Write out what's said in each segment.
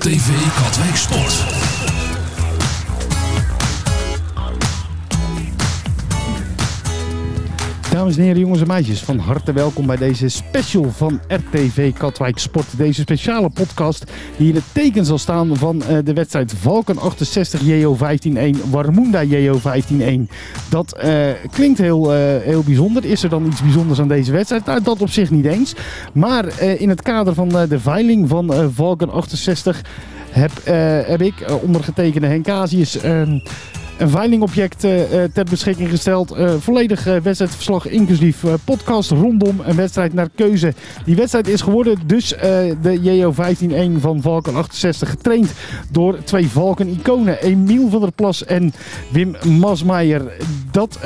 RTV Katwijk Sport. Dames en heren, jongens en meisjes, van harte welkom bij deze special van RTV Katwijk Sport. Deze speciale podcast die in het teken zal staan van eh, de wedstrijd Valken 68 JO 15-1, Warmunda JO 15-1. Dat eh, klinkt heel, eh, heel bijzonder. Is er dan iets bijzonders aan deze wedstrijd? Nou, dat op zich niet eens. Maar in het kader van de veiling van Valken 68 heb, heb ik, ondergetekende Henk Casius, ehm, een veilingobject eh, eh, ter beschikking gesteld. Eh, volledig wedstrijdverslag inclusief podcast rondom een wedstrijd naar keuze. Die wedstrijd is geworden dus de JO 15-1 van Valken 68 getraind door twee Valken-iconen. Emiel van der Plas en Wim Masmeijer. Dat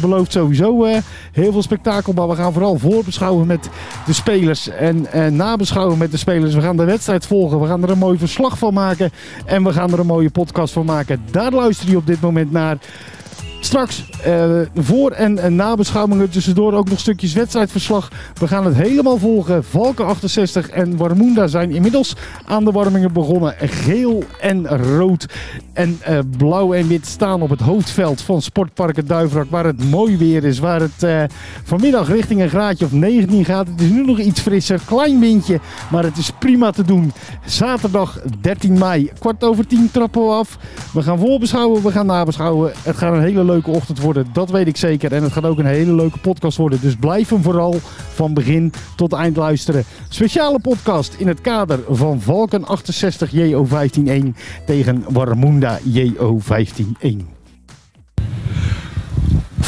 belooft sowieso heel veel spektakel. Maar we gaan vooral voorbeschouwen met de spelers en nabeschouwen met de spelers. We gaan de wedstrijd volgen. We gaan er een mooi verslag van maken. En we gaan er een mooie podcast van maken. Daar luister je op dit moment naar. Straks eh, voor- en, en nabeschouwingen tussendoor ook nog stukjes wedstrijdverslag. We gaan het helemaal volgen. Valken 68 en Warmunda zijn inmiddels aan de warmingen begonnen. Geel en rood en eh, blauw en wit staan op het hoofdveld van Sportpark Duivrak. Waar het mooi weer is. Waar het eh, vanmiddag richting een graadje of 19 gaat. Het is nu nog iets frisser. Klein windje. Maar het is prima te doen. Zaterdag 13 mei. Kwart over 10 trappen we af. We gaan voorbeschouwen. We gaan nabeschouwen. Het gaat een hele leuke ochtend worden. Dat weet ik zeker. En het gaat ook een hele leuke podcast worden. Dus blijf hem vooral van begin tot eind luisteren. Speciale podcast in het kader van Valken 68 JO 15-1 tegen Warmunda JO 15-1.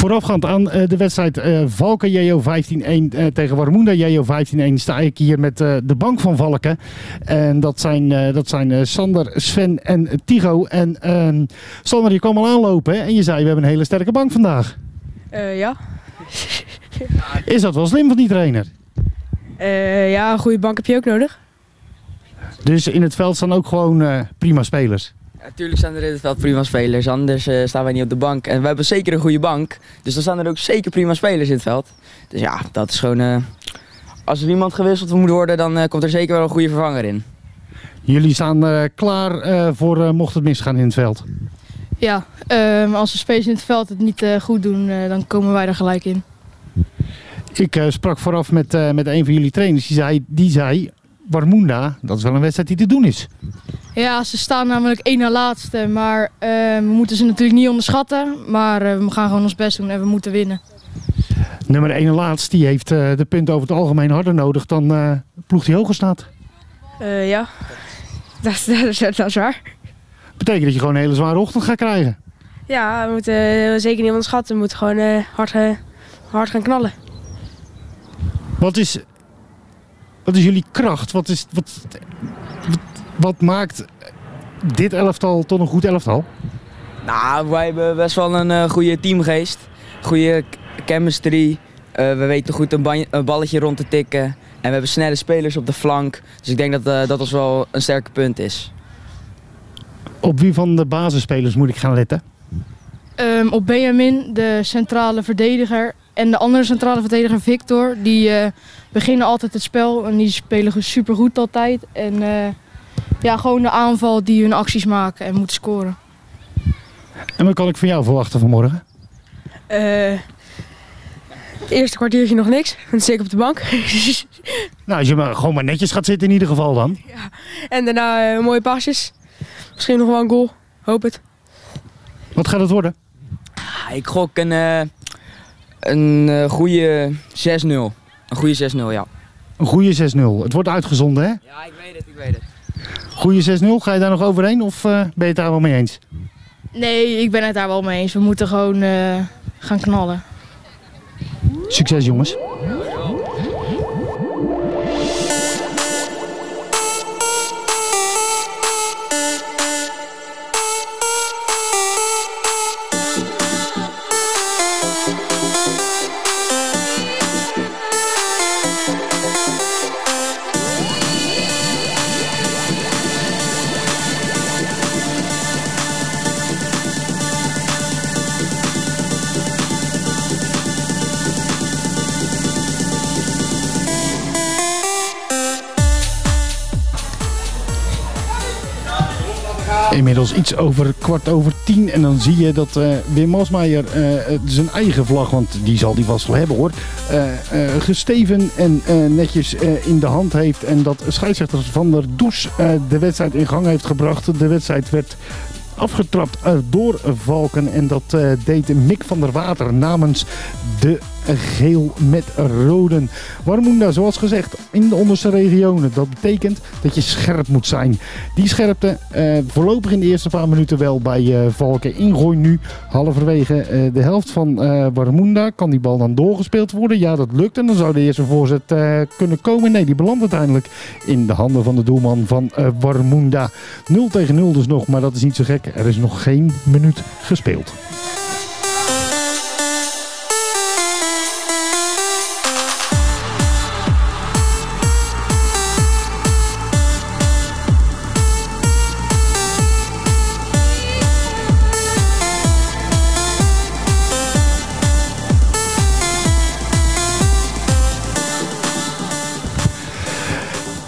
Voorafgaand aan eh, de wedstrijd eh, Valken JO 15-1 eh, tegen Warmunda JO 15-1 sta ik hier met de bank van Valken. En dat zijn, dat zijn Sander, Sven en Tigo. En ehm, Sander, je kwam al aanlopen hè? en je zei we hebben een hele sterke bank vandaag. Ja. Is dat wel slim van die trainer? Ja, een goede bank heb je ook nodig. Dus in het veld staan ook gewoon prima spelers. Natuurlijk staan er in het veld prima spelers, anders eh, staan wij niet op de bank. En we hebben zeker een goede bank, dus dan staan er ook zeker prima spelers in het veld. Dus ja, dat is gewoon... eh, als er iemand gewisseld moet worden, dan eh, komt er zeker wel een goede vervanger in. Jullie staan eh, klaar eh, voor eh, mocht het misgaan in het veld. Ja, ehm, als de spelers in het veld het niet eh, goed doen, eh, dan komen wij er gelijk in. Ik eh, sprak vooraf met, eh, met een van jullie trainers. Die zei, die zei, Warmunda, dat is wel een wedstrijd die te doen is. Ja, ze staan namelijk één na laatste, maar eh, we moeten ze natuurlijk niet onderschatten. Maar eh, we gaan gewoon ons best doen en we moeten winnen. Nummer 1 en laatst, die heeft eh, de punten over het algemeen harder nodig dan eh, de ploeg die hoger staat. Eh, ja, dat, is- dat, is- dat is waar. Betekent dat je gewoon een hele zware ochtend gaat krijgen. Ja, we moeten zeker niet onderschatten. We moeten gewoon eh, hard, hard gaan knallen. Wat is, wat is jullie kracht? Wat, is, wat, wat, wat maakt dit elftal tot een goed elftal? Nou, wij hebben best wel een eh, goede teamgeest, goede chemistry. Eh, we weten goed een, balletje rond te tikken. En we hebben snelle spelers op de flank. Dus ik denk dat eh, dat ons wel een sterke punt is. Op wie van de basisspelers moet ik gaan letten? Ehm, op Benjamin, de centrale verdediger. En de andere centrale verdediger, Victor. Die eh, beginnen altijd het spel. En die spelen super goed altijd. En eh, ja, gewoon de aanval die hun acties maken en moeten scoren. En wat kan ik van jou verwachten vanmorgen? het eerste kwartiertje nog niks. Dan zit ik op de bank. Nou, als je maar gewoon maar netjes gaat zitten in ieder geval dan. en daarna eh, mooie pasjes. Misschien nog wel een goal. Hoop het. Wat gaat het worden? Ah, ik gok een, eh, een eh, goede 6-0. Een goede 6-0, ja. Een goede 6-0. Het wordt uitgezonden, hè? Ja, ik weet het, ik weet het. Goede 6-0. Ga je daar nog overheen of eh, ben je het daar wel mee eens? Nee, ik ben het daar wel mee eens. We moeten gewoon eh, gaan knallen. Succes, jongens. Inmiddels iets over kwart over tien. En dan zie je dat uh, Wim Masmeijer zijn eigen vlag, want die zal die vast wel hebben hoor, uh, gesteven en netjes in de hand heeft. En dat scheidsrechter Van der Does de wedstrijd in gang heeft gebracht. De wedstrijd werd afgetrapt door Valken. En dat deed Mick van der Water namens de geel met roden. Warmoenda, zoals gezegd, in de onderste regionen. Dat betekent dat je scherp moet zijn. Die scherpte eh, voorlopig in de eerste paar minuten wel bij uh, Valken. Ingooi nu halverwege uh, de helft van uh, Warmoenda. Kan die bal dan doorgespeeld worden? Ja, dat lukt. En dan zou de eerste voorzet kunnen komen. Nee, die belandt uiteindelijk in de handen van de doelman van Warmoenda. 0 tegen 0 dus nog, maar dat is niet zo gek. Er is nog geen minuut gespeeld.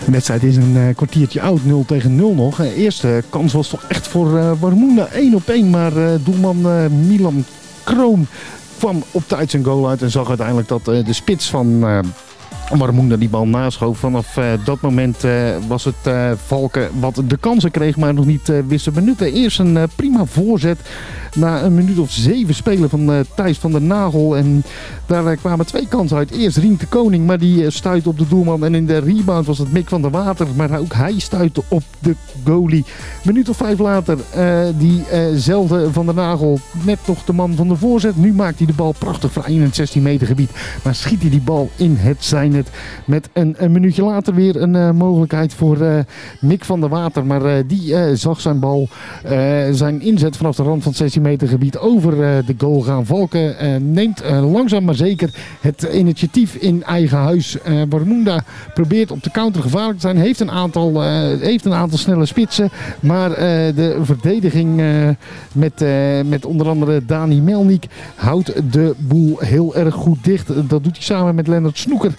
De wedstrijd is een uh, kwartiertje oud, 0 tegen 0 nog. De eerste kans was toch echt voor uh, Warmoenda 1 op 1. Maar uh, doelman Milan Kroon kwam op tijd zijn goal uit. En zag uiteindelijk dat de spits van Warmoenda die bal naschoof. Vanaf dat moment was het Valken wat de kansen kreeg, maar nog niet wist te benutten. Eerst een prima voorzet na een minuut of zeven spelen van uh, Thijs van der Nagel. En daar uh, kwamen twee kansen uit. Eerst Rien de Koning, maar die uh, stuitte op de doelman. En in de rebound was het Mick van der Water. Maar ook hij stuitte op de goalie. Minuut of vijf later, diezelfde van der Nagel. Net nog de man van de voorzet. Nu maakt hij de bal prachtig vrij in het 16 meter gebied. Maar schiet hij die bal in het zijnet. Met een, een minuutje later weer een mogelijkheid voor Mick van der Water. Maar die zag zijn bal, zijn inzet vanaf de rand van het 16 gebied over de goal gaan. Valken neemt langzaam maar zeker het initiatief in eigen huis. Barmunda probeert op de counter gevaarlijk te zijn. Heeft een aantal, heeft een aantal snelle spitsen. Maar de verdediging met, met onder andere Dani Melnik houdt de boel heel erg goed dicht. Dat doet hij samen met Lennart Snoeker,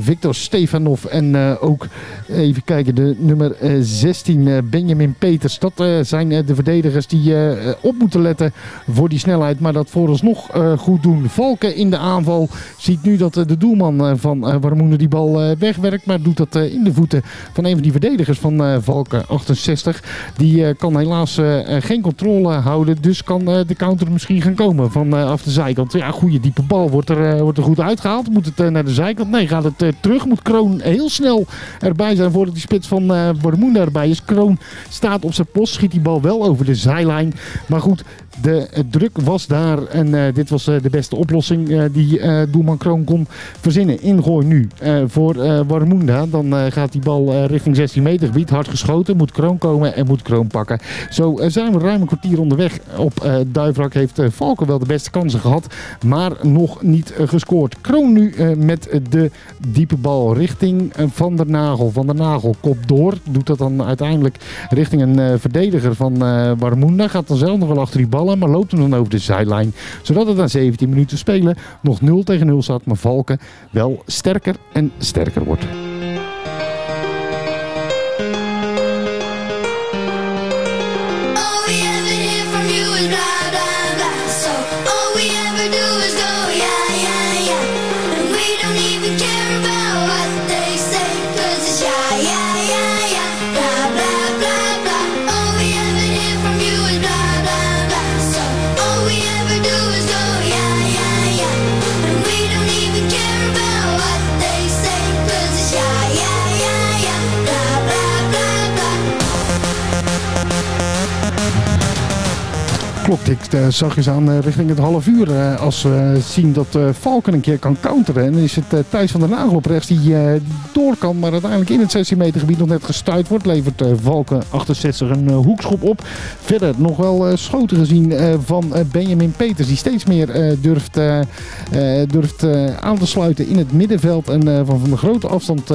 Victor Stefanov en ook even kijken de nummer 16 Benjamin Peters. Dat zijn de verdedigers die op moeten letten voor die snelheid. Maar dat vooralsnog uh, goed doen. Valken in de aanval ziet nu dat uh, de doelman uh, van Warmoene die bal wegwerkt. Maar doet dat in de voeten van een van die verdedigers van Valken 68. Die kan helaas geen controle houden. Dus kan de counter misschien gaan komen vanaf de zijkant. Ja, goede diepe bal wordt er, wordt er goed uitgehaald. Moet het naar de zijkant? Nee, gaat het terug. Moet Kroon heel snel erbij zijn voordat die spits van Warmoene erbij is. Kroon staat op zijn post. Schiet die bal wel over de zijlijn. Maar goed, de druk was daar en uh, dit was uh, de beste oplossing uh, die doelman Kroon kon verzinnen. Ingooi nu voor Warmunda. Dan gaat die bal richting 16 meter gebied. Hard geschoten. Moet Kroon komen en moet Kroon pakken. Zo zijn we ruim een kwartier onderweg. Op Duivrak heeft Valken wel de beste kansen gehad. Maar nog niet gescoord. Kroon nu met de diepe bal richting Van der Nagel. Van der Nagel kop door. Doet dat dan uiteindelijk richting een verdediger van Warmunda. Gaat dan zelf nog wel achter die bal maar loopt hem dan over de zijlijn. Zodat het na 17 minuten spelen nog 0 tegen 0 staat. Maar Valken wel sterker en sterker wordt. Klok tikt uh, zachtjes aan uh, richting het half uur. Uh, als we zien dat Valken een keer kan counteren. En dan is het Thijs van der Nagel op rechts die door kan. Maar uiteindelijk in het 16 meter gebied nog net gestuurd wordt. Levert Valken 68 een hoekschop op. Verder nog wel schoten gezien van Benjamin Peters. Die steeds meer durft, durft aan te sluiten in het middenveld. En van, van de grote afstand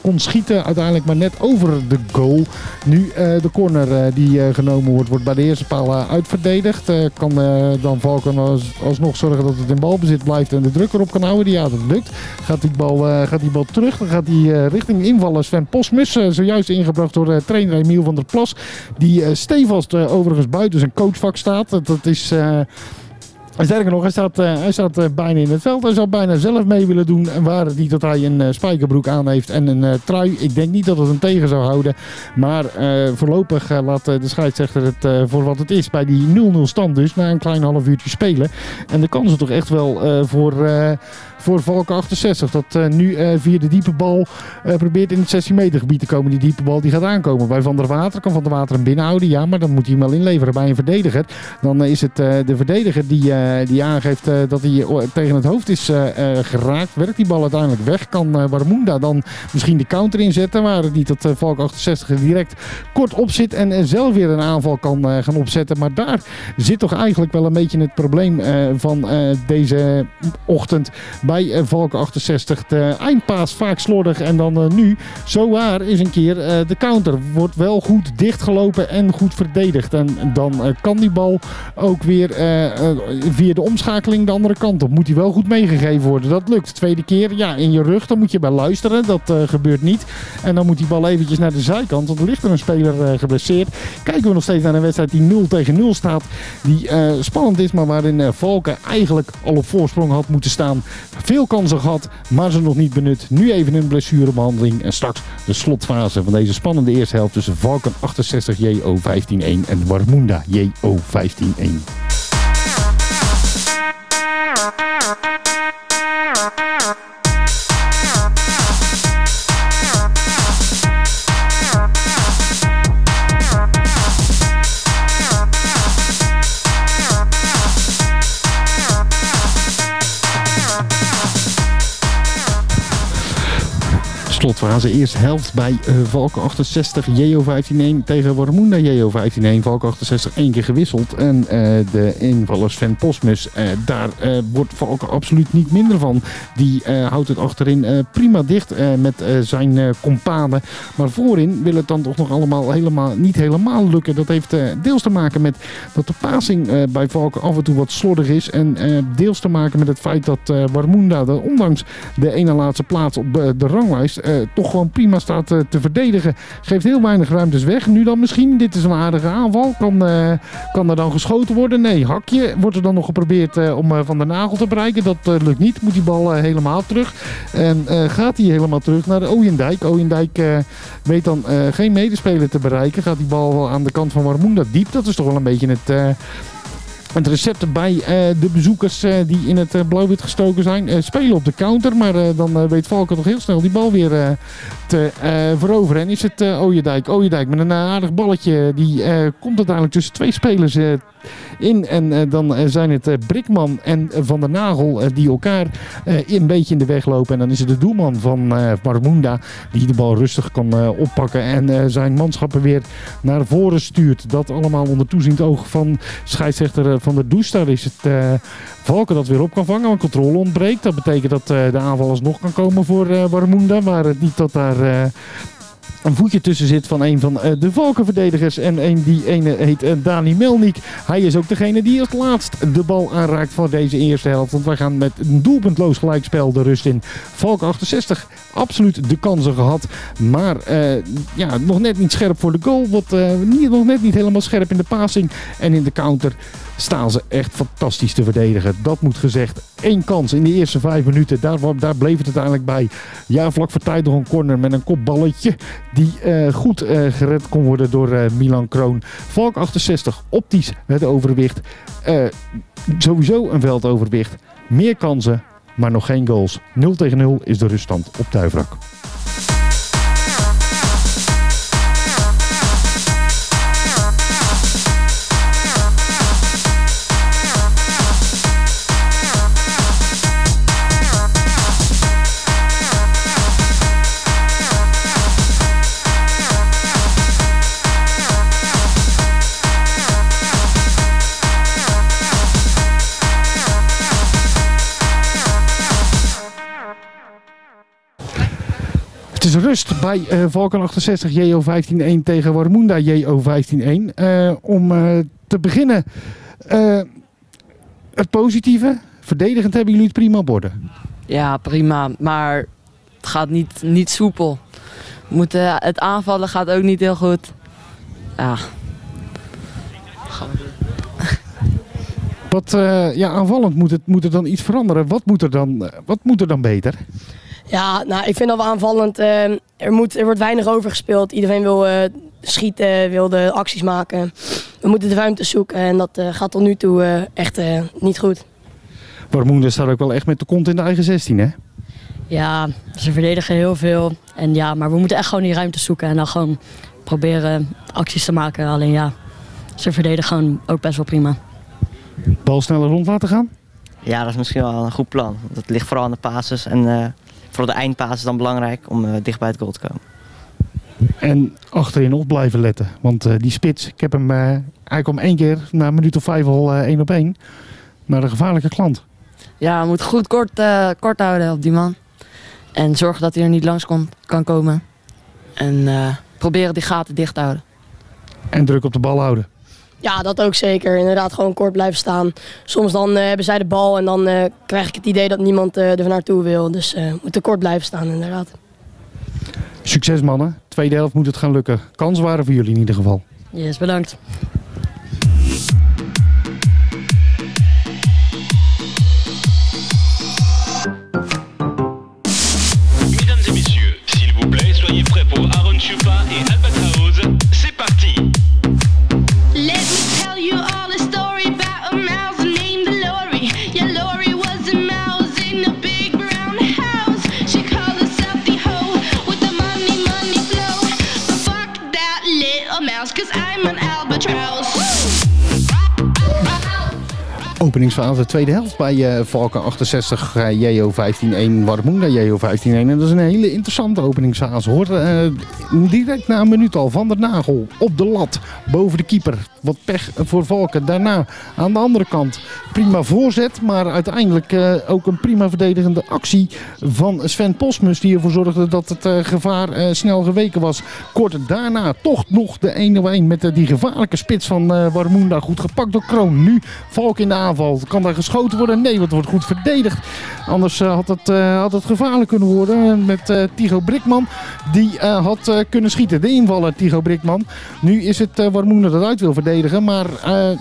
kon schieten. Uiteindelijk maar net over de goal. Nu de corner die genomen wordt, wordt bij de eerste paal uitverdedigd. Eh, kan eh, dan Valken als, alsnog zorgen dat het in balbezit blijft en de druk erop kan houden. Ja, dat lukt. Gaat die bal, eh, gaat die bal terug. Dan gaat die richting invallen. Sven Posmus, zojuist ingebracht door trainer Emiel van der Plas. Die stevast overigens buiten zijn coachvak staat. Dat is... sterker nog, hij staat, eh, hij staat eh, bijna in het veld. Hij zou bijna zelf mee willen doen. En waar het niet dat hij een eh, spijkerbroek aan heeft en een trui. Ik denk niet dat het hem tegen zou houden. Maar voorlopig laat de scheidsrechter het voor wat het is. Bij die 0-0 stand dus. Na een klein half uurtje spelen. En de kansen toch echt wel voor... voor Valken 68. Dat eh, nu eh, via de diepe bal eh, probeert in het 16 meter gebied te komen. Die diepe bal die gaat aankomen bij Van der Water. Kan Van der Water hem binnenhouden. Ja, maar dan moet hij hem wel inleveren bij een verdediger. Dan is het de verdediger die, die aangeeft dat hij tegen het hoofd is geraakt. Werkt die bal uiteindelijk weg. Kan Warmunda dan misschien de counter inzetten. Waar het niet dat Valk 68 er direct kort op zit. En zelf weer een aanval kan gaan opzetten. Maar daar zit toch eigenlijk wel een beetje het probleem van deze ochtend bij eh, Valken 68. De eindpaas vaak slordig en dan eh, nu, zo waar, is een keer eh, de counter. Wordt wel goed dichtgelopen en goed verdedigd. En dan kan die bal ook weer via de omschakeling de andere kant op. Moet hij wel goed meegegeven worden. Dat lukt. Tweede keer, ja, in je rug, dan moet je bij luisteren. Dat gebeurt niet. En dan moet die bal eventjes naar de zijkant, want er ligt er een speler geblesseerd. Kijken we nog steeds naar een wedstrijd die 0 tegen 0 staat. Die spannend is, maar waarin Valken eigenlijk al op voorsprong had moeten staan. Veel kansen gehad, maar ze nog niet benut. Nu even een blessurebehandeling. En straks de slotfase van deze spannende eerste helft tussen Valken 68 JO 15-1 en Warmunda JO 15-1. Slotfase, eerste helft bij uh, Valken 68, JO 15-1 tegen Warmunda JO 15-1. Valken 68 één keer gewisseld. En uh, de invaller Sven Posmus, uh, daar wordt Valken absoluut niet minder van. Die houdt het achterin prima dicht met zijn companen. Maar voorin wil het dan toch nog allemaal helemaal, niet helemaal lukken. Dat heeft deels te maken met dat de passing bij Valken af en toe wat slordig is. En deels te maken met het feit dat Warmunda, ondanks de ene laatste plaats op de ranglijst, uh, toch gewoon prima staat uh, te verdedigen. Geeft heel weinig ruimtes weg. Nu dan misschien, dit is een aardige aanval. Kan, uh, kan er dan geschoten worden? Nee, hakje. Wordt er dan nog geprobeerd om Van der Nagel te bereiken? Dat lukt niet. Moet die bal helemaal terug. En gaat hij helemaal terug naar de Ooyendijk. Ooyendijk weet dan geen medespeler te bereiken. Gaat die bal aan de kant van Warmoenda diep. Dat is toch wel een beetje het het recept bij uh, de bezoekers uh, die in het uh, blauw-wit gestoken zijn. spelen op de counter, maar dan weet Valken toch heel snel die bal weer te veroveren. En is het Ooyendijk. Ooyendijk met een aardig balletje. Die komt uiteindelijk tussen twee spelers in. En dan zijn het Brikman en Van der Nagel die elkaar een beetje in de weg lopen. En dan is het de doelman van Marmunda die de bal rustig kan oppakken. En zijn manschappen weer naar voren stuurt. Dat allemaal onder toeziend oog van scheidsrechter van de Doestar is het Valken dat weer op kan vangen. Maar controle ontbreekt. Dat betekent dat de aanval alsnog kan komen voor Warmunda. Maar niet dat daar een voetje tussen zit van een van uh, de Valkenverdedigers. En een, die ene heet uh, Dani Melnik. Hij is ook degene die als laatst de bal aanraakt voor deze eerste helft. Want wij gaan met een doelpuntloos gelijkspel de rust in. Valken 68, absoluut de kansen gehad. Maar uh, ja, nog net niet scherp voor de goal. Wat, niet, nog net niet helemaal scherp in de passing. En in de counter staan ze echt fantastisch te verdedigen. Dat moet gezegd. Eén kans in de eerste vijf minuten. Daar, daar bleef het uiteindelijk bij. Ja, vlak voor tijd nog een corner met een kopballetje. Die uh, goed uh, gered kon worden door uh, Milan Kroon. Valk 68, optisch het overwicht. sowieso een veldoverwicht. Meer kansen, maar nog geen goals. 0 tegen 0 is de ruststand op Tuivrak. Rust bij uh, Valken 68 JO 15-1 tegen Warmunda JO 15-1. Uh, om uh, te beginnen Eh, het positieve, verdedigend hebben jullie het prima op orde. Ja, prima. Maar het gaat niet, niet soepel. We Moeten, het aanvallen gaat ook niet heel goed. Ja. Wat, eh, ja, aanvallend moet, het, moet er dan iets veranderen. Wat moet er dan, eh, wat moet er dan beter? Ja, nou, ik vind dat we aanvallend. eh, er, moet, er wordt weinig over gespeeld. Iedereen wil eh, schieten, wil de acties maken. We moeten de ruimte zoeken en dat eh, gaat tot nu toe eh, echt eh, niet goed. Warmoende staat ook wel echt met de kont in de eigen 16, hè? Ja, ze verdedigen heel veel. En ja, maar we moeten echt gewoon die ruimte zoeken en dan gewoon proberen acties te maken. Alleen ja, ze verdedigen gewoon ook best wel prima. Bal sneller rond laten gaan. Ja, dat is misschien wel een goed plan. Het ligt vooral aan de passes. En eh, vooral de eindpaas is dan belangrijk om eh, dicht bij het goal te komen. En achterin op blijven letten. Want eh, die spits, ik heb hem eh hij kwam één keer na een minuut of vijf al eh, één op één. Maar een gevaarlijke klant. Ja, we moeten goed kort, eh, kort houden op die man. En zorgen dat hij er niet langs kon, kan komen. En eh, proberen die gaten dicht te houden. En druk op de bal houden. Ja, dat ook zeker. Inderdaad, gewoon kort blijven staan. Soms dan eh, hebben zij de bal en dan eh, krijg ik het idee dat niemand eh, er naartoe wil. Dus eh, we moeten kort blijven staan, inderdaad. Succes mannen. Tweede helft moet het gaan lukken. Kans waren voor jullie in ieder geval. Yes, bedankt. Openingsfase tweede helft bij eh Valken 68, eh, JO 15-1, Warmoenda JO 15-1. En dat is een hele interessante openingsfase hoor. Eh, direct na een minuut al van der Nagel op de lat boven de keeper. Wat pech voor Valken. Daarna aan de andere kant prima voorzet, maar uiteindelijk eh, ook een prima verdedigende actie van Sven Posmus. Die ervoor zorgde dat het gevaar snel geweken was. Kort daarna toch nog de 1-1 met die gevaarlijke spits van Warmoenda. Goed gepakt door Kroon. Nu Valk in de aanval. Kan daar geschoten worden? Nee, want wordt goed verdedigd. Anders eh, had, het, eh, had het gevaarlijk kunnen worden met eh Tigo Brikman. Die had kunnen schieten. De invaller Tigo Brikman. Nu is het uh, dat uit wil verdedigen. Maar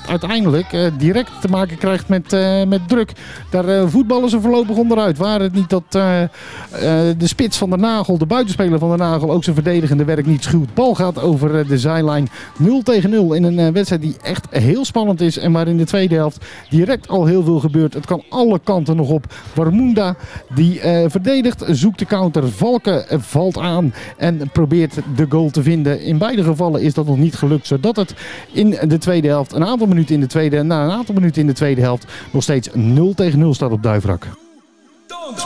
uiteindelijk direct te maken krijgt met, met druk. Daar voetballen ze voorlopig onderuit. Waar het niet dat de spits van de Nagel, de buitenspeler van de Nagel, ook zijn verdedigende werk niet schuwt. Bal gaat over de zijlijn 0 tegen 0 in een wedstrijd die echt heel spannend is. En waar in de tweede helft direct al heel veel gebeurt. Het kan alle kanten nog op. Warmoenda die eh, verdedigt, zoekt de counter. Valken eh, valt aan en probeert de goal te vinden. In beide gevallen is dat nog niet gelukt. Zodat het in de tweede helft, een aantal minuten in de tweede, na een aantal minuten in de tweede helft, nog steeds 0 tegen 0 staat op Duivrak.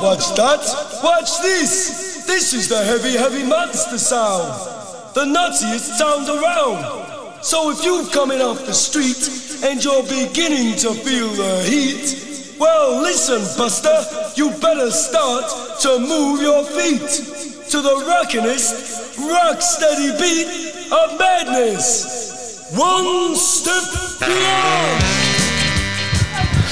Watch that. Watch this. This is the heavy, heavy monster sound. The nuttiest sound around. So if you're coming off the street and you're beginning to feel the heat, well, listen, Buster, you better start to move your feet to the rockinest, rock steady beat of madness. One step beyond.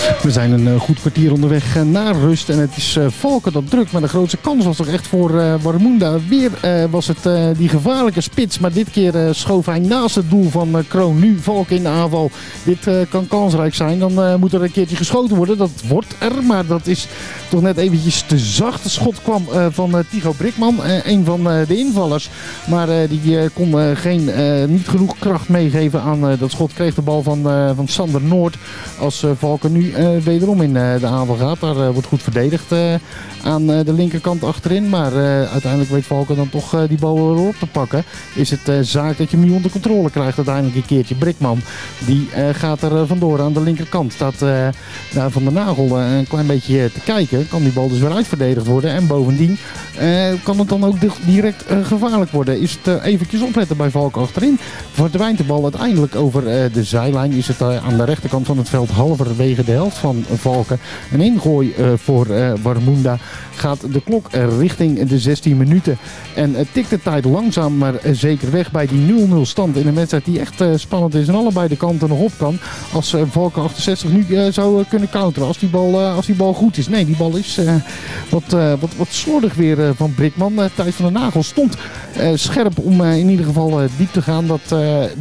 We zijn een eh, goed kwartier onderweg eh, naar rust. En het is eh, Valken dat druk. Maar de grootste kans was toch echt voor Warmoenda. Weer was het die gevaarlijke spits. Maar dit keer schoof hij naast het doel van Kroon. Nu Valken in de aanval. Dit kan kansrijk zijn. Dan moet er een keertje geschoten worden. Dat wordt er. Maar dat is toch net eventjes te zacht. Het schot kwam van Tigo Brikman. een van de invallers. Maar die kon geen, niet genoeg kracht meegeven aan dat schot. Kreeg de bal van, van Sander Noord. Als Valken nu eh, wederom in eh, de aanval gaat. Daar eh, wordt goed verdedigd aan de linkerkant achterin. Maar uiteindelijk weet Valken dan toch die bal weer op te pakken. Is het zaak dat je hem nu onder controle krijgt uiteindelijk een keertje. Brikman die gaat er vandoor aan de linkerkant. Staat daar van de nagel een klein beetje te kijken. Kan die bal dus weer uitverdedigd worden. En bovendien kan het dan ook di- direct gevaarlijk worden. Is het eventjes opletten bij Valken achterin. Verdwijnt de bal uiteindelijk over de zijlijn. Is het aan de rechterkant van het veld halverwege de. Van Valken. Een ingooi eh, voor eh, Warmunda gaat de klok richting de 16 minuten. En eh, tikt de tijd langzaam maar zeker weg bij die 0-0 stand in een wedstrijd die echt spannend is en allebei de kanten nog op kan. Als Valken 68 nu zou kunnen counteren als die, bal, als die bal goed is. Nee, die bal is wat, wat, wat slordig weer van Brikman. Thijs van der Nagel stond scherp om in ieder geval diep te gaan. Dat,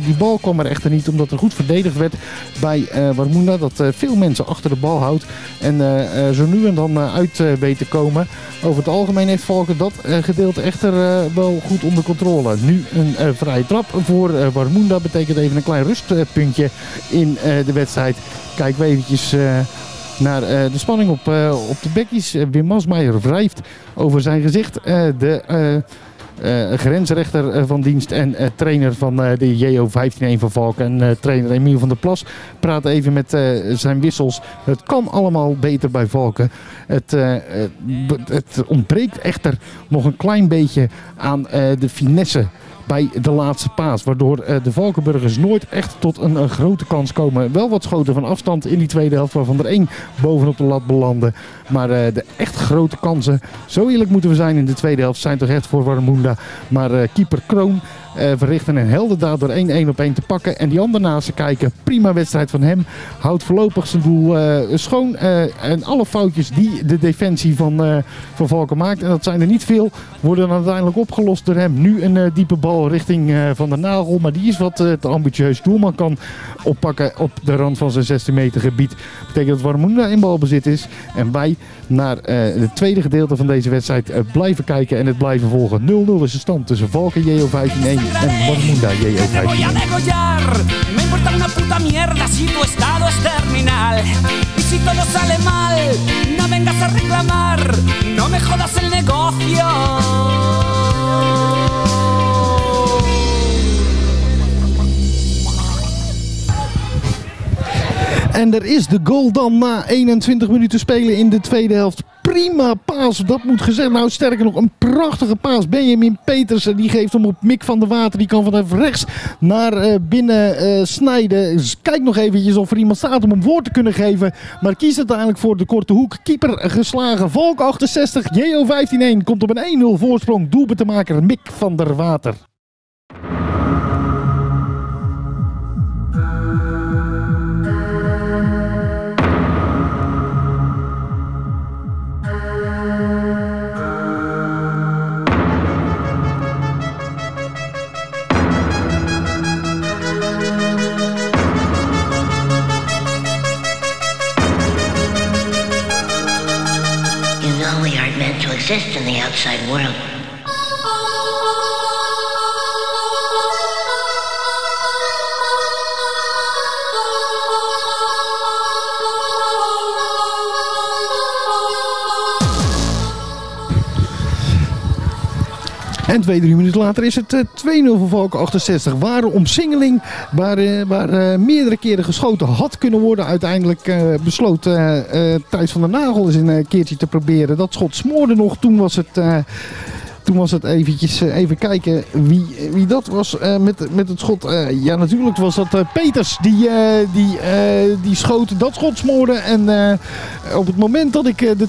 die bal kwam er echter niet omdat er goed verdedigd werd bij Warmunda. Dat veel mensen achter de bal houdt en eh, eh, zo nu en dan eh, uit weet te komen. Over het algemeen heeft Valken dat gedeelte echter wel goed onder controle. Nu een vrije trap voor eh, Warmunda. Betekent even een klein rustpuntje in de wedstrijd. Kijken we eventjes... naar de spanning op, op de bekkies. Eh, Wim Masmeijer wrijft over zijn gezicht. De eh, grensrechter eh, van dienst en eh, trainer van de JO 15-1 van Valken. En trainer Emiel van der Plas praat even met zijn wissels. Het kan allemaal beter bij Valken. Het, het ontbreekt echter nog een klein beetje aan de finesse bij de laatste paas. Waardoor de Valkenburgers nooit echt tot een, grote kans komen. Wel wat schoten van afstand in die tweede helft, waarvan er één bovenop de lat belandde. Maar de echt grote kansen, zo eerlijk moeten we zijn in de tweede helft, zijn toch echt voor Warmunda. Maar eh, keeper Kroon verrichten een heldendaad door 1-1 op 1 te pakken. En die ander naast ze kijken. Prima wedstrijd van hem. Houdt voorlopig zijn doel eh, schoon. eh, en alle foutjes die de defensie van, eh, van Valken maakt. En dat zijn er niet veel. Worden uiteindelijk opgelost door hem. Nu een eh, diepe bal richting eh, Van der Nagel. Maar die is wat eh, te ambitieus. Doelman kan oppakken op de rand van zijn 16 meter gebied. Betekent dat Warmunda in balbezit is. En wij naar eh, het tweede gedeelte van deze wedstrijd eh, blijven kijken en het blijven volgen. 0-0 is de stand tussen Valken JO 15-1 en Warmunda JO 15-1. degollar. Me importa una puta mierda si tu estado es terminal. Y si todo sale mal, no vengas a reclamar. No me jodas el negocio. En er is de goal dan na 21 minuten spelen in de tweede helft. Prima paas, dat moet gezegd. Nou, sterker nog, een prachtige paas. Benjamin Petersen, die geeft hem op Mick van der Water. Die kan vanaf rechts naar eh, binnen eh, snijden. Dus kijk nog eventjes of er iemand staat om hem voor te kunnen geven. Maar kiest uiteindelijk voor de korte hoek. Keeper geslagen. Valk 68, JO 15-1. Komt op een 1-0 voorsprong. Doelpuntenmaker Mick van der Water. Exist in the outside world. En twee, drie minuten later is het eh, 2-0 voor Valken 68. Ware omsingeling waar, eh, waar eh, meerdere keren geschoten had kunnen worden. Uiteindelijk eh, besloot eh, eh, Thijs van der Nagel eens een eh, keertje te proberen. Dat schot smoorde nog. Toen was het... toen was het eventjes eh, even kijken wie, wie dat was eh, met, met het schot. Eh, ja, natuurlijk was dat Peters die, die, die schoot dat schot smoorde. En op het moment dat ik de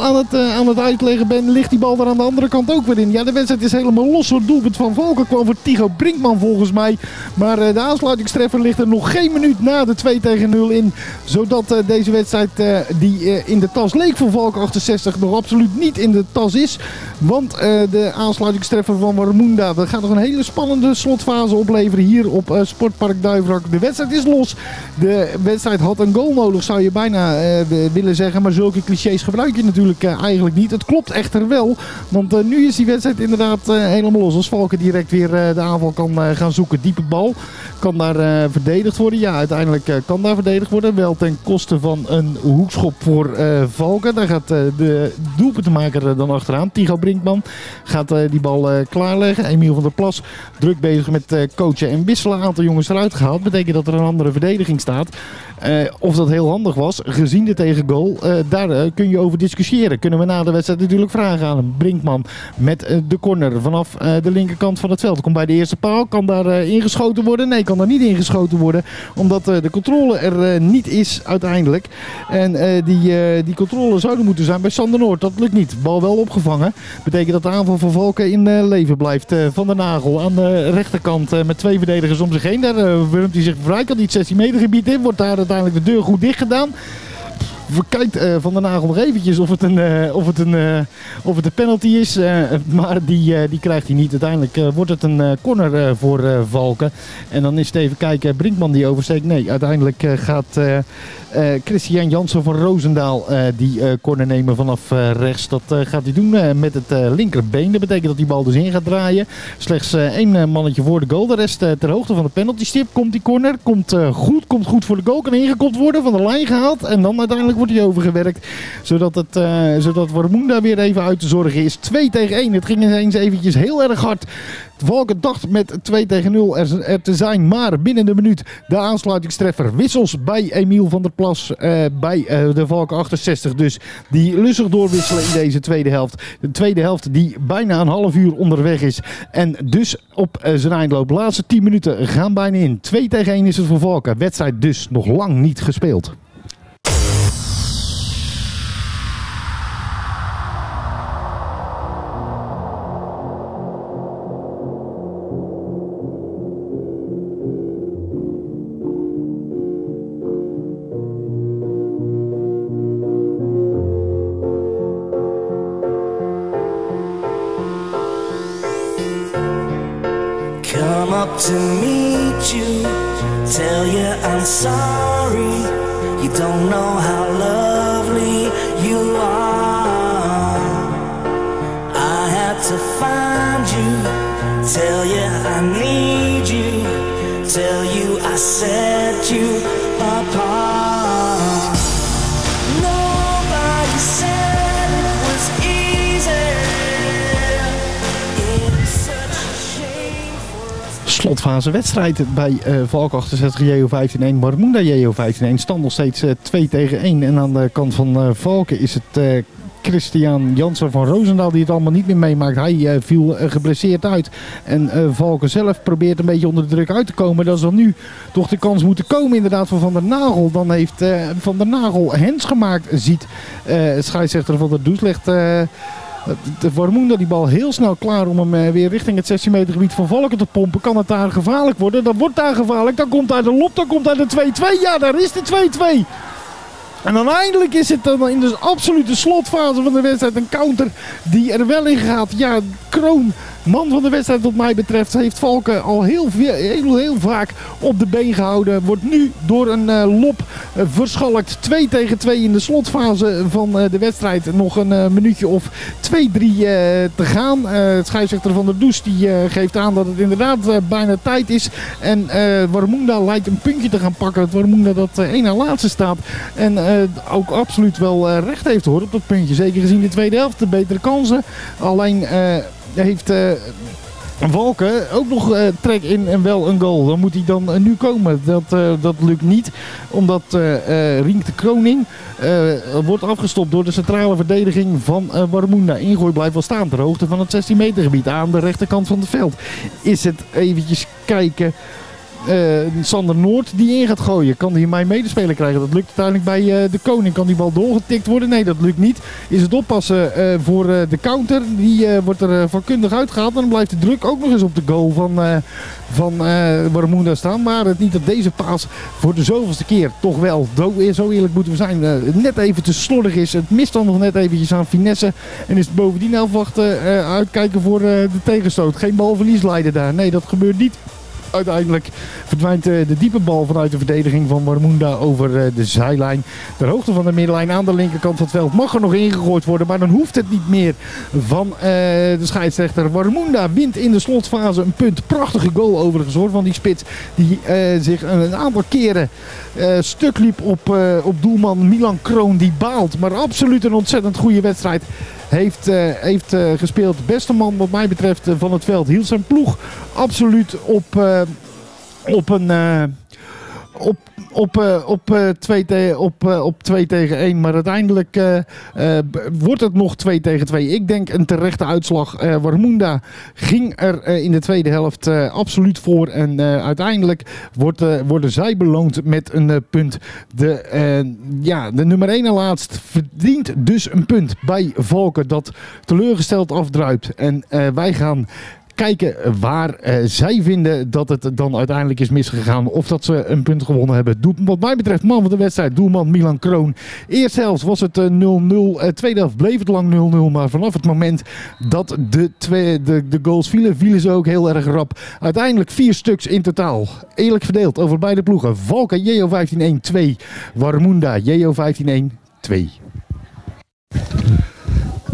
2-0 aan, het, aan het uitleggen ben, ligt die bal er aan de andere kant ook weer in. Ja, de wedstrijd is helemaal los. Het doelpunt van Volker kwam voor Tigo Brinkman volgens mij. Maar de aansluitingstreffer ligt er nog geen minuut na de 2 tegen 0 in. Zodat deze wedstrijd die in de tas leek voor Valk 68 nog absoluut niet in de tas is. Want eh, de aansluitingstreffer van Warmunda dat gaat nog een hele spannende slotfase opleveren hier op eh, Sportpark Duivrak. De wedstrijd is los. De wedstrijd had een goal nodig zou je bijna eh, willen zeggen. Maar zulke clichés gebruik je natuurlijk eh, eigenlijk niet. Het klopt echter wel. Want eh, nu is die wedstrijd inderdaad eh, helemaal los. Als Valken direct weer eh, de aanval kan eh, gaan zoeken. Diepe bal. Kan daar eh, verdedigd worden? Ja, uiteindelijk eh, kan daar verdedigd worden. Wel ten koste van een hoekschop voor eh, Valken. Daar gaat eh, de doelpuntenmaker eh, dan achteraan. Tigo Brinkman. Gaat eh, die bal eh, klaarleggen. Emiel van der Plas druk bezig met eh, coachen en wisselen. Een aantal jongens eruit gehaald. Betekent dat er een andere verdediging staat. Of dat heel handig was, gezien de tegengoal, daar kun je over discussiëren. Kunnen we na de wedstrijd natuurlijk vragen aan. Brinkman met de corner vanaf de linkerkant van het veld. Komt bij de eerste paal, kan daar ingeschoten worden? Nee, kan daar niet ingeschoten worden, omdat de controle er niet is uiteindelijk. En die, die controle zouden moeten zijn bij Sander Noord. Dat lukt niet. Bal wel opgevangen. Betekent dat de aanval van Valken in eh, leven blijft. Eh, van der Nagel aan de rechterkant eh, met twee verdedigers om zich heen. Daar wurmt hij zich vrij. Kan niet 16 meter gebied in. Wordt daar uiteindelijk de deur goed dicht gedaan. Kijkt eh, Van der Nagel nog eventjes of het een, eh, of het een, eh, of het een penalty is. maar die, die krijgt hij niet. Uiteindelijk wordt het een corner voor Valken. En dan is het even kijken. Brinkman die oversteekt. Nee, uiteindelijk gaat Christian Jansen van Roosendaal die corner nemen vanaf rechts. Dat gaat hij doen met het linkerbeen. Dat betekent dat die bal dus in gaat draaien. Slechts één mannetje voor de goal. De rest ter hoogte van de penaltystip. Komt die corner. Komt goed. Komt goed voor de goal. Kan ingekopt worden. Van de lijn gehaald. En dan uiteindelijk wordt hij overgewerkt. Zodat, het, eh zodat weer even uit te zorgen is. 2 tegen 1. Het ging ineens eventjes heel erg hard. Valken dacht met 2 tegen 0 er, te zijn. Maar binnen de minuut de aansluitingstreffer. Wissels bij Emiel van der Plas. eh, bij eh, de Valken 68 dus. Die lustig doorwisselen in deze tweede helft. De tweede helft die bijna een half uur onderweg is. En dus op zijn eindloop. De laatste 10 minuten gaan bijna in. 2 tegen 1 is het voor Valken. Wedstrijd dus nog lang niet gespeeld. Up to meet you, tell you I'm sorry. You don't know how lovely you are. I had to find you, tell you I need you, tell you I set you Slotfase wedstrijd bij eh Valk 68 JO 15-1. Marmunda JO 15-1. Stand nog steeds eh, 2 tegen 1. En aan de kant van eh Valken is het eh, Christian Jansen van Roosendaal die het allemaal niet meer meemaakt. Hij eh, viel eh, geblesseerd uit. En eh, Valken zelf probeert een beetje onder de druk uit te komen. Dat dan nu toch de kans moeten komen inderdaad van Van der Nagel. Dan heeft eh, Van der Nagel hens gemaakt, ziet eh scheidsrechter van der Does. Legt... Warmoenda die bal heel snel klaar om hem eh, weer richting het 16 meter gebied van Valken te pompen. Kan het daar gevaarlijk worden? Dan wordt daar gevaarlijk. Dan komt daar de lop, dan komt daar de 2-2. Ja, daar is de 2-2. En dan eindelijk is het dan in de absolute slotfase van de wedstrijd een counter die er wel in gaat. Ja, Kroon, man van de wedstrijd wat mij betreft, heeft Valken al heel, veel, heel, heel vaak op de been gehouden. Wordt nu door een eh, lop eh, verschalkt. 2 tegen 2 in de slotfase van eh, de wedstrijd. Nog een minuutje of 2-3 eh, te gaan. Het scheidsrechter van der Does die, geeft aan dat het inderdaad bijna tijd is. En Warmoenda lijkt een puntje te gaan pakken. Het dat één na laatste staat. En ook absoluut wel recht heeft hoor op dat puntje. Zeker gezien de tweede helft. De betere kansen. Alleen heeft... eh, Valken ook nog eh, trek in en wel een goal. Dan moet hij dan eh, nu komen. Dat, dat lukt niet. Omdat Rink de Kroning wordt afgestopt door de centrale verdediging van Warmoenda. Ingooi blijft wel staan ter hoogte van het 16 meter gebied aan de rechterkant van het veld. Is het eventjes kijken. Eh, Sander Noord die in gaat gooien. Kan hij mij medespeler krijgen? Dat lukt uiteindelijk bij eh, de koning. Kan die bal doorgetikt worden? Nee, dat lukt niet. Is het oppassen eh, voor de counter. Die wordt er vakkundig uitgehaald. En dan blijft de druk ook nog eens op de goal van, van staan. Maar het niet dat deze paas voor de zoveelste keer toch wel, zo eerlijk moeten we zijn, net even te slordig is. Het mist dan nog net eventjes aan finesse. En is het bovendien afwachten, uitkijken voor de tegenstoot. Geen balverlies leiden daar. Nee, dat gebeurt niet. Uiteindelijk verdwijnt eh, de diepe bal vanuit de verdediging van Warmoenda over eh, de zijlijn. Ter hoogte van de middenlijn aan de linkerkant van het veld mag er nog ingegooid worden. Maar dan hoeft het niet meer van eh, de scheidsrechter. Warmoenda wint in de slotfase een punt. Prachtige goal overigens hoor van die spits. Die zich een, aantal keren stuk liep op, op doelman Milan Kroon. Die baalt. Maar absoluut een ontzettend goede wedstrijd heeft, eh, heeft eh, gespeeld. Beste man wat mij betreft eh, van het veld. Hield zijn ploeg absoluut op, op een... eh, op, op, eh, op, eh, twee te- op, eh, op 2 tegen 1. Maar uiteindelijk eh, eh, wordt het nog 2 tegen 2. Ik denk een terechte uitslag. Eh Warmunda ging er eh, in de tweede helft eh, absoluut voor. En eh, uiteindelijk wordt, eh, worden zij beloond met een eh, punt. De, eh, ja, de nummer 1 en laatst verdient dus een punt bij Valken. Dat teleurgesteld afdruipt. En eh, wij gaan kijken waar eh, zij vinden dat het dan uiteindelijk is misgegaan. Of dat ze een punt gewonnen hebben. Doel, wat mij betreft man van de wedstrijd, doelman Milan Kroon. Eerst helft was het eh, 0-0. Eh, tweede helft bleef het lang 0-0. Maar vanaf het moment dat de, twee, de, de goals vielen, vielen ze ook heel erg rap. Uiteindelijk vier stuks in totaal. Eerlijk verdeeld over beide ploegen. Valka, JO 15-1-2. Warmunda, JO 15-1-2.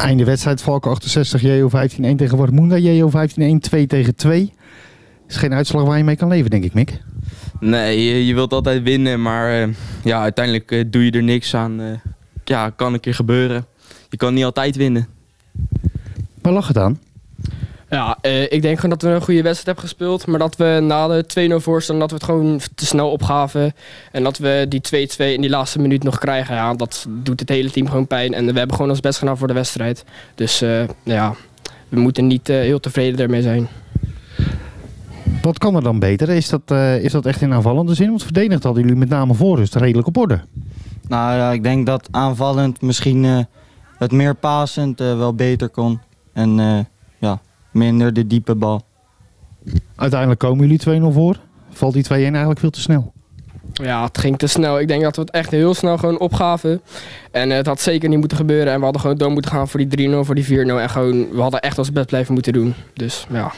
Einde wedstrijd, Valken 68, JO 15-1 tegen Warmunda, JO 15-1, 2 tegen 2. Is geen uitslag waar je mee kan leven, denk ik, Mick. Nee, je, je wilt altijd winnen, maar eh, ja, uiteindelijk eh, doe je er niks aan. eh. ja, kan een keer gebeuren. Je kan niet altijd winnen. Waar lag het aan? Ja, eh, ik denk gewoon dat we een goede wedstrijd hebben gespeeld. Maar dat we na de 2-0 voorstaan, dat we het gewoon te snel opgaven. En dat we die 2-2 in die laatste minuut nog krijgen. Ja, dat doet het hele team gewoon pijn. En we hebben gewoon ons best gedaan voor de wedstrijd. Dus eh, ja, we moeten niet eh, heel tevreden ermee zijn. Wat kan er dan beter? Is dat, eh, is dat echt in aanvallende zin? Want verdedigd hadden jullie met name voor rust redelijk op orde. Nou ja, ik denk dat aanvallend misschien eh, het meer passend eh, wel beter kon. En eh, minder de diepe bal. Uiteindelijk komen jullie 2-0 voor. Valt die 2-1 eigenlijk veel te snel? Ja, het ging te snel. Ik denk dat we het echt heel snel gewoon opgaven. En het had zeker niet moeten gebeuren. En we hadden gewoon door moeten gaan voor die 3-0, voor die 4-0. En gewoon, we hadden echt ons best blijven moeten doen. Dus ja.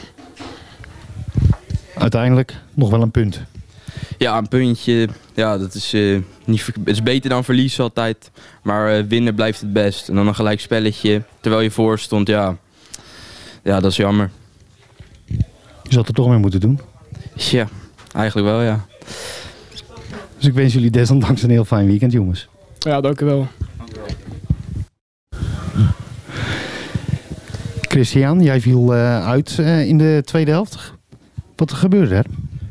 Uiteindelijk nog wel een punt. Ja, een puntje, ja, dat is, eh, niet, het is beter dan verliezen altijd. Maar eh, winnen blijft het best. En dan een gelijk spelletje, terwijl je voor stond, ja. Ja, dat is jammer. Je zat er toch mee moeten doen. Ja, eigenlijk wel, ja. Dus ik wens jullie desondanks een heel fijn weekend, jongens. Ja, dank u wel. Christian, jij viel eh, uit eh, in de tweede helft. Wat gebeurde er?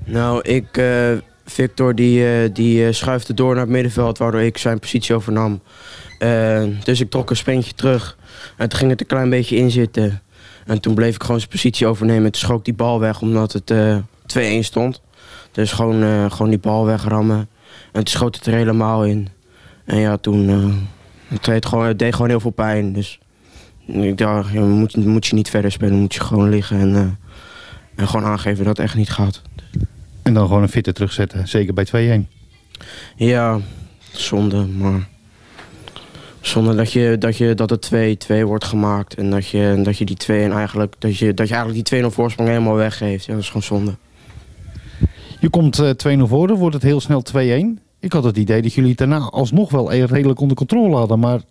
Nou, ik, eh, Victor die, eh, die eh, schuifde door naar het middenveld, waardoor ik zijn positie overnam. Dus ik trok een sprintje terug en toen ging het een klein beetje inzitten. En toen bleef ik gewoon zijn positie overnemen. En toen schoot die bal weg omdat het eh 2-1 stond. Dus gewoon, eh, gewoon die bal wegrammen. En toen schoot het er helemaal in. En ja, toen eh, het deed gewoon, het deed gewoon heel veel pijn. Dus ik dacht, ja, moet, moet je niet verder spelen, moet je gewoon liggen en, eh, en gewoon aangeven dat het echt niet gaat. En dan gewoon een fitte terugzetten, zeker bij 2-1. Ja, zonde, maar zonde dat, je, dat, je, dat het 2-2 wordt gemaakt en dat je, dat je die 2 en eigenlijk, dat je, dat je eigenlijk die 2-0 voorsprong helemaal weggeeft. Ja, dat is gewoon zonde. Je komt eh 2-0 voor, dan wordt het heel snel 2-1. Ik had het idee dat jullie het daarna alsnog wel eh, redelijk onder controle hadden. Maar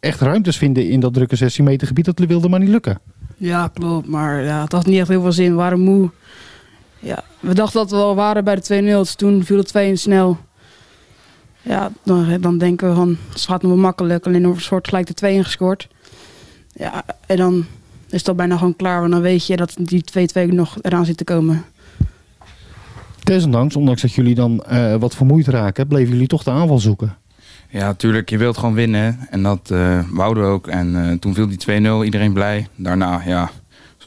echt ruimtes vinden in dat drukke 16 meter gebied, dat wilde maar niet lukken. Ja, klopt. Maar ja, het had niet echt heel veel zin. We waren moe. Ja, we dachten dat we al waren bij de 2-0. Dus toen viel het 2 snel. Ja, dan, dan denken we van, het gaat nog wel makkelijk. Alleen er wordt gelijk de 2 ingescoord. Ja, en dan is al bijna gewoon klaar. Want dan weet je dat die 2-2 nog eraan zit te komen. Desondanks, ondanks dat jullie dan eh, wat vermoeid raken, bleven jullie toch de aanval zoeken. Ja, natuurlijk. Je wilt gewoon winnen. En dat eh wouden we ook. En eh, toen viel die 2-0. Iedereen blij. Daarna, ja,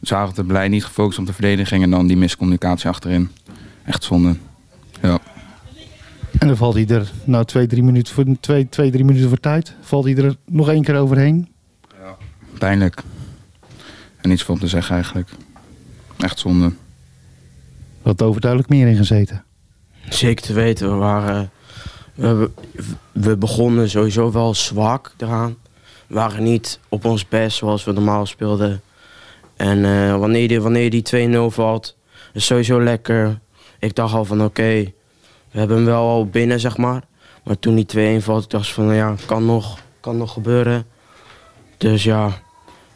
zagen we blij. Niet gefocust op de verdediging. En dan die miscommunicatie achterin. Echt zonde. Ja. En dan valt hij er, nou twee, drie minuten voor, twee, twee, drie minuten voor tijd, valt hij er nog één keer overheen. Pijnlijk. En niets om te zeggen eigenlijk. Echt zonde. Wat overduidelijk meer in gezeten. Zeker te weten, we waren. We, we begonnen sowieso wel zwak eraan. We waren niet op ons best zoals we normaal speelden. En eh, wanneer, die, wanneer die 2-0 valt, is sowieso lekker. Ik dacht al van oké, we hebben hem wel al binnen, zeg maar. Maar toen die 2-1 valt, ik dacht van ja, kan nog, kan nog gebeuren. Dus ja,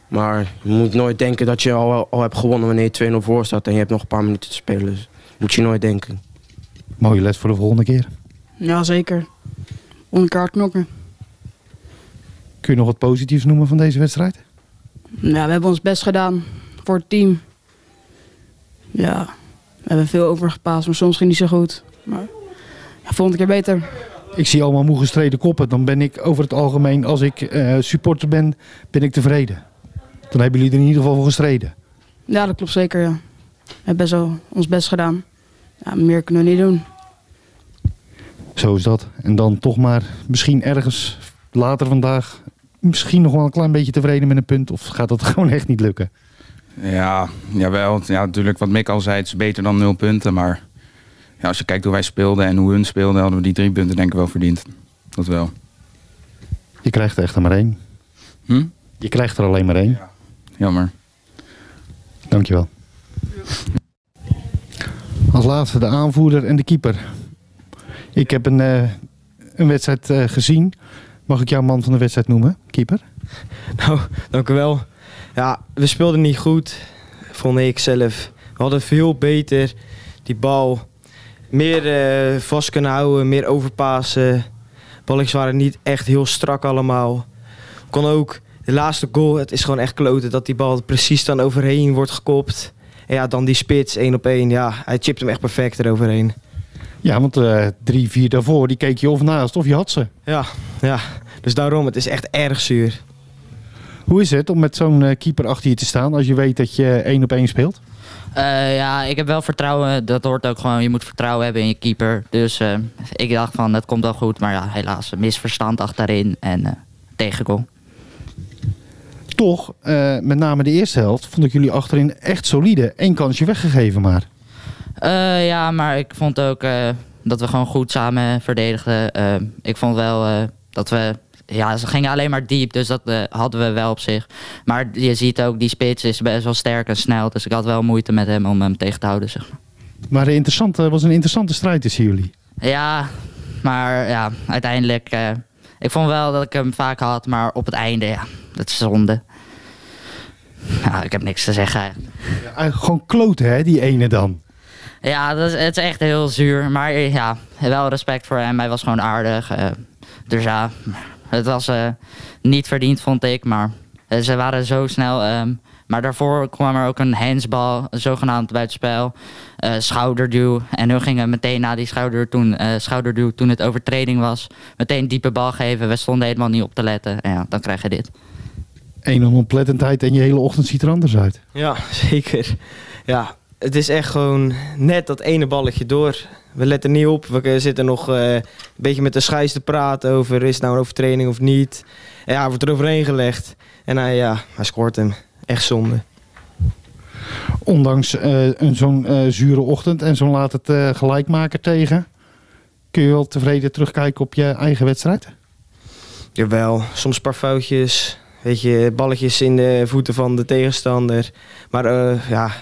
maar je moet nooit denken dat je al, al hebt gewonnen wanneer je 2-0 voor staat en je hebt nog een paar minuten te spelen. Dus moet je nooit denken. Mooie les voor de volgende keer. Ja, zeker. Onder elkaar knokken. Kun je nog wat positiefs noemen van deze wedstrijd? Ja, we hebben ons best gedaan voor het team. Ja, we hebben veel overgepaast, maar soms ging niet zo goed. Maar ja, volgende keer beter. Ik zie allemaal moe gestreden koppen. Dan ben ik over het algemeen, als ik eh, supporter ben, ben ik tevreden. Dan hebben jullie er in ieder geval voor gestreden. Ja, dat klopt zeker, ja. We hebben best wel ons best gedaan. Ja, meer kunnen we niet doen. Zo is dat. En dan toch maar misschien ergens later vandaag misschien nog wel een klein beetje tevreden met een punt. Of gaat dat gewoon echt niet lukken? Ja, jawel. Ja, natuurlijk wat Mick al zei, het is beter dan nul punten. Maar ja, als je kijkt hoe wij speelden en hoe hun speelden, hadden we die drie punten denk ik wel verdiend. Dat wel. Je krijgt er echt maar één. Hm? Je krijgt er alleen maar één. Jammer. Dankjewel. Als laatste de aanvoerder en de keeper. Ik heb een, eh, een wedstrijd eh, gezien. Mag ik jou man van de wedstrijd noemen, keeper? Nou, dank u wel. Ja, we speelden niet goed, vond ik zelf. We hadden veel beter die bal meer eh, vast kunnen houden, meer overpassen. Balletjes waren niet echt heel strak allemaal. Kon ook de laatste goal, het is gewoon echt kloten dat die bal precies dan overheen wordt gekopt. En ja, dan die spits, één op één. Ja, hij chipt hem echt perfect eroverheen. Ja, want eh, drie, vier daarvoor, die keek je of naast of je had ze. Ja, ja, dus daarom, het is echt erg zuur. Hoe is het om met zo'n eh, keeper achter je te staan als je weet dat je één op één speelt? Eh, ja, ik heb wel vertrouwen. Dat hoort ook gewoon. Je moet vertrouwen hebben in je keeper. Dus eh, ik dacht van, het komt wel goed. Maar ja, helaas, een misverstand achterin en uh, tegengoal. Toch, met name de eerste helft, vond ik jullie achterin echt solide. Eén kansje weggegeven maar. Ja, maar ik vond ook dat we gewoon goed samen verdedigden. Ik vond wel dat we... Ja, ze gingen alleen maar diep, dus dat eh, hadden we wel op zich. Maar je ziet ook, die spits is best wel sterk en snel. Dus ik had wel moeite met hem om hem tegen te houden, zeg maar. Maar was een interessante strijd tussen jullie. Ja, maar ja, uiteindelijk... eh, ik vond wel dat ik hem vaak had, maar op het einde, ja, dat is zonde. Ja, ik heb niks te zeggen eigenlijk. Ja, eigenlijk gewoon kloten, hè, die ene dan. Ja, dat is, het is echt heel zuur. Maar eh, ja, wel respect voor hem. Hij was gewoon aardig. eh, dus ja, het was eh, niet verdiend, vond ik. Maar eh, ze waren zo snel. ehm, maar daarvoor kwam er ook een handsbal, zogenaamd buitenspel. eh schouderduw. En hun gingen meteen na die schouder toen, eh, schouderduw, toen het overtreding was, meteen diepe bal geven. We stonden helemaal niet op te letten. En ja, dan krijg je dit. Eén onoplettendheid en je hele ochtend ziet er anders uit. Ja, zeker. Ja, het is echt gewoon net dat ene balletje door. We letten niet op. We zitten nog eh, een beetje met de scheids te praten over is het nou een overtreding of niet. En ja, wordt er overheen gelegd. En hij, ja, hij scoort hem. Echt zonde. Ondanks een zo'n eh, zure ochtend en zo'n laat het gelijkmaker tegen. Kun je wel tevreden terugkijken op je eigen wedstrijd? Jawel, soms een paar foutjes. Weet je, balletjes in de voeten van de tegenstander. Maar ja,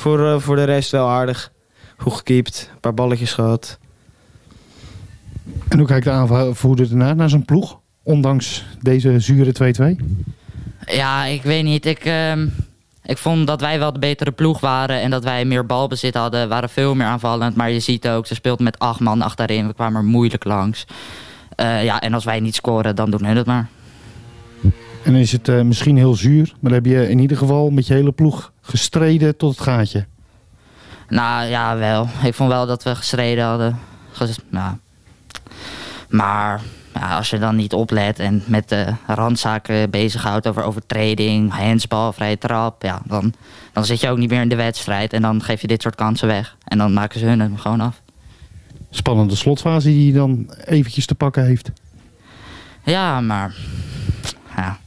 voor, eh, voor de rest wel aardig. Goed gekiept, een paar balletjes gehad. En hoe kijkt de aanvoerder ernaar, naar zijn ploeg? Ondanks deze zure 2-2? Ja, ik weet niet. Ik, ehm, ik vond dat wij wel de betere ploeg waren en dat wij meer balbezit hadden. We waren veel meer aanvallend. Maar je ziet ook, ze speelt met acht man achterin. We kwamen er moeilijk langs. Eh, ja, en als wij niet scoren, dan doen hun het maar. En dan is het eh, misschien heel zuur, maar dan heb je in ieder geval met je hele ploeg gestreden tot het gaatje. Nou ja, wel. Ik vond wel dat we gestreden hadden. Ges- nou. Maar ja, als je dan niet oplet en met de randzaken bezighoudt over overtreding, handsbal, vrije trap, ja, dan, dan zit je ook niet meer in de wedstrijd en dan geef je dit soort kansen weg. En dan maken ze hun hem gewoon af. Spannende slotfase die hij dan eventjes te pakken heeft. Ja, maar ja,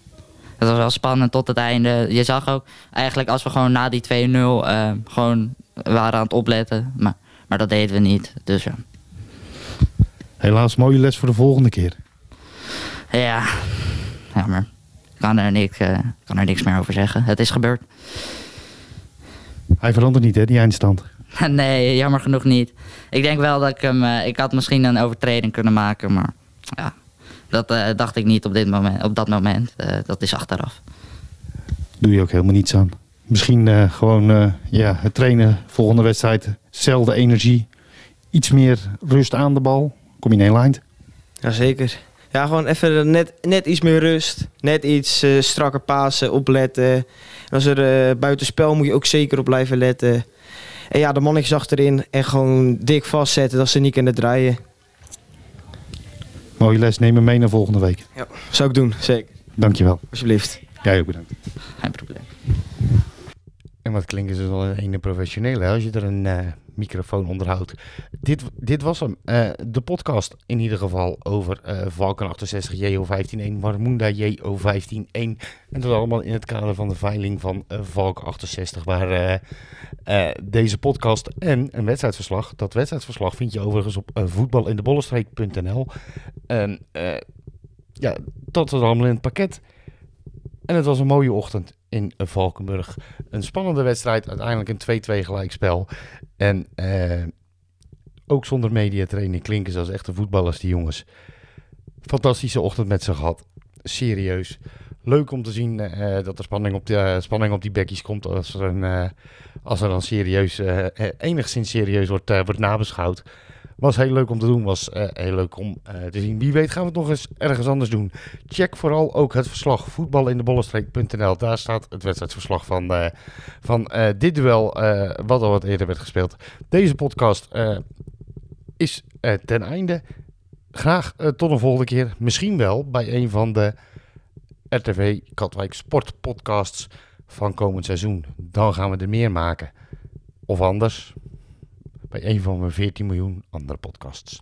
het was wel spannend tot het einde. Je zag ook eigenlijk als we gewoon na die 2-0 eh, gewoon waren aan het opletten. Maar, maar dat deden we niet. Dus ja. Helaas, mooie les voor de volgende keer. Ja, jammer. Ik kan er, niks, eh, kan er niks meer over zeggen. Het is gebeurd. Hij verandert niet, hè, die eindstand. nee, jammer genoeg niet. Ik denk wel dat ik hem... eh, ik had misschien een overtreding kunnen maken, maar ja, dat eh, dacht ik niet op, dit moment, op dat moment. Eh, dat is achteraf. Doe je ook helemaal niets aan. Misschien eh, gewoon eh, ja, het trainen, volgende wedstrijd, zelfde energie. Iets meer rust aan de bal. Kom je in één lijn. Jazeker. Ja, gewoon even net, net iets meer rust. Net iets eh, strakker pasen, opletten. En als er buitenspel moet je ook zeker op blijven letten. En ja, de mannetjes achterin en gewoon dik vastzetten dat ze niet kunnen draaien. Mooie les, neem me mee naar volgende week. Ja, zou ik doen, zeker. Dankjewel. Alsjeblieft. Jij ook bedankt. Geen probleem. En wat klinken ze wel een ene professionele hè, als je er een eh, microfoon onderhoudt. Dit, dit was hem. Eh, de podcast in ieder geval over eh Valken 68 JO151, Warmoenda JO151. En dat allemaal in het kader van de veiling van eh, Valk 68. Waar deze podcast en een wedstrijdverslag. Dat wedstrijdverslag vind je overigens op uh, voetbalindebollestreek.nl. En ja, dat was allemaal in het pakket. En het was een mooie ochtend in Valkenburg. Een spannende wedstrijd, uiteindelijk een 2-2 gelijkspel. En eh, ook zonder mediatraining klinken ze als echte voetballers, die jongens. Fantastische ochtend met ze gehad. Serieus. Leuk om te zien eh, dat er spanning op, de, spanning op die bekkies komt als er, een, eh, als dan serieus, eh, enigszins serieus wordt, wordt nabeschouwd. Was heel leuk om te doen, was eh, heel leuk om eh, te zien. Wie weet gaan we het nog eens ergens anders doen. Check vooral ook het verslag voetbalindebollestreek.nl. Daar staat het wedstrijdverslag van, eh, van dit duel, wat al wat eerder werd gespeeld. Deze podcast is ten einde. Graag tot een volgende keer. Misschien wel bij een van de RTV Katwijk Sport podcasts van komend seizoen. Dan gaan we er meer maken. Of anders, bij een van mijn 14 miljoen andere podcasts.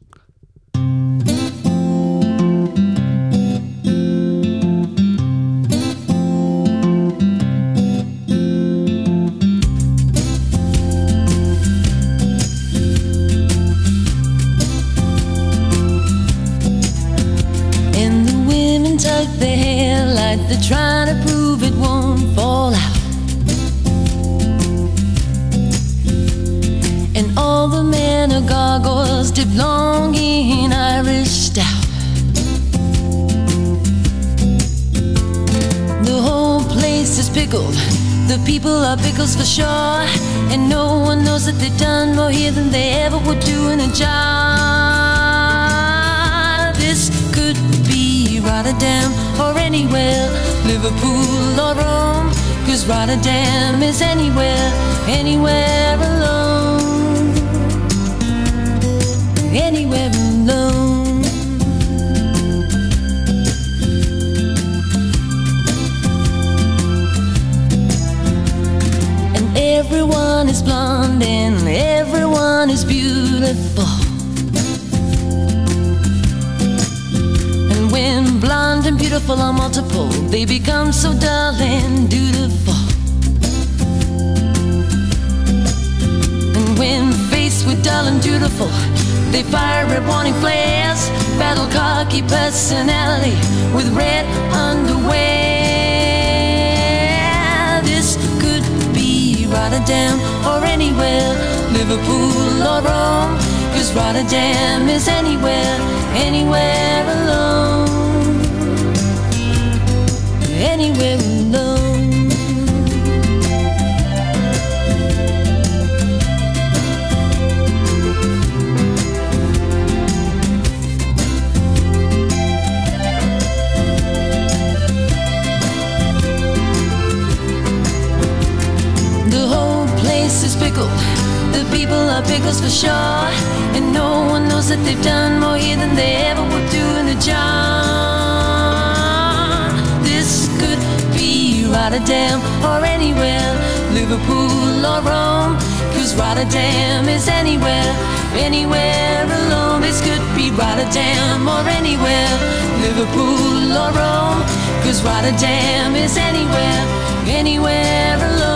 And the trying gargoyles long in Irish stout. The whole place is pickled. The people are pickles for sure. And no one knows that they've done more here than they ever would do in a job. This could be Rotterdam or anywhere, Liverpool or Rome. Cause Rotterdam is anywhere, anywhere alone. Anywhere alone. And everyone is blonde and everyone is beautiful. And when blonde and beautiful are multiple, they become so dull and dutiful. And when faced with dull and dutiful, they fire red warning flares, battle cocky personality with red underwear. This could be Rotterdam or anywhere, Liverpool or Rome. Cause Rotterdam is anywhere, anywhere alone. Anywhere alone. Are pickles for sure. And no one knows that they've done more here than they ever would do in a job. This could be Rotterdam or anywhere, Liverpool or Rome. Cause Rotterdam is anywhere, anywhere alone. This could be Rotterdam or anywhere, Liverpool or Rome. Cause Rotterdam is anywhere, anywhere alone.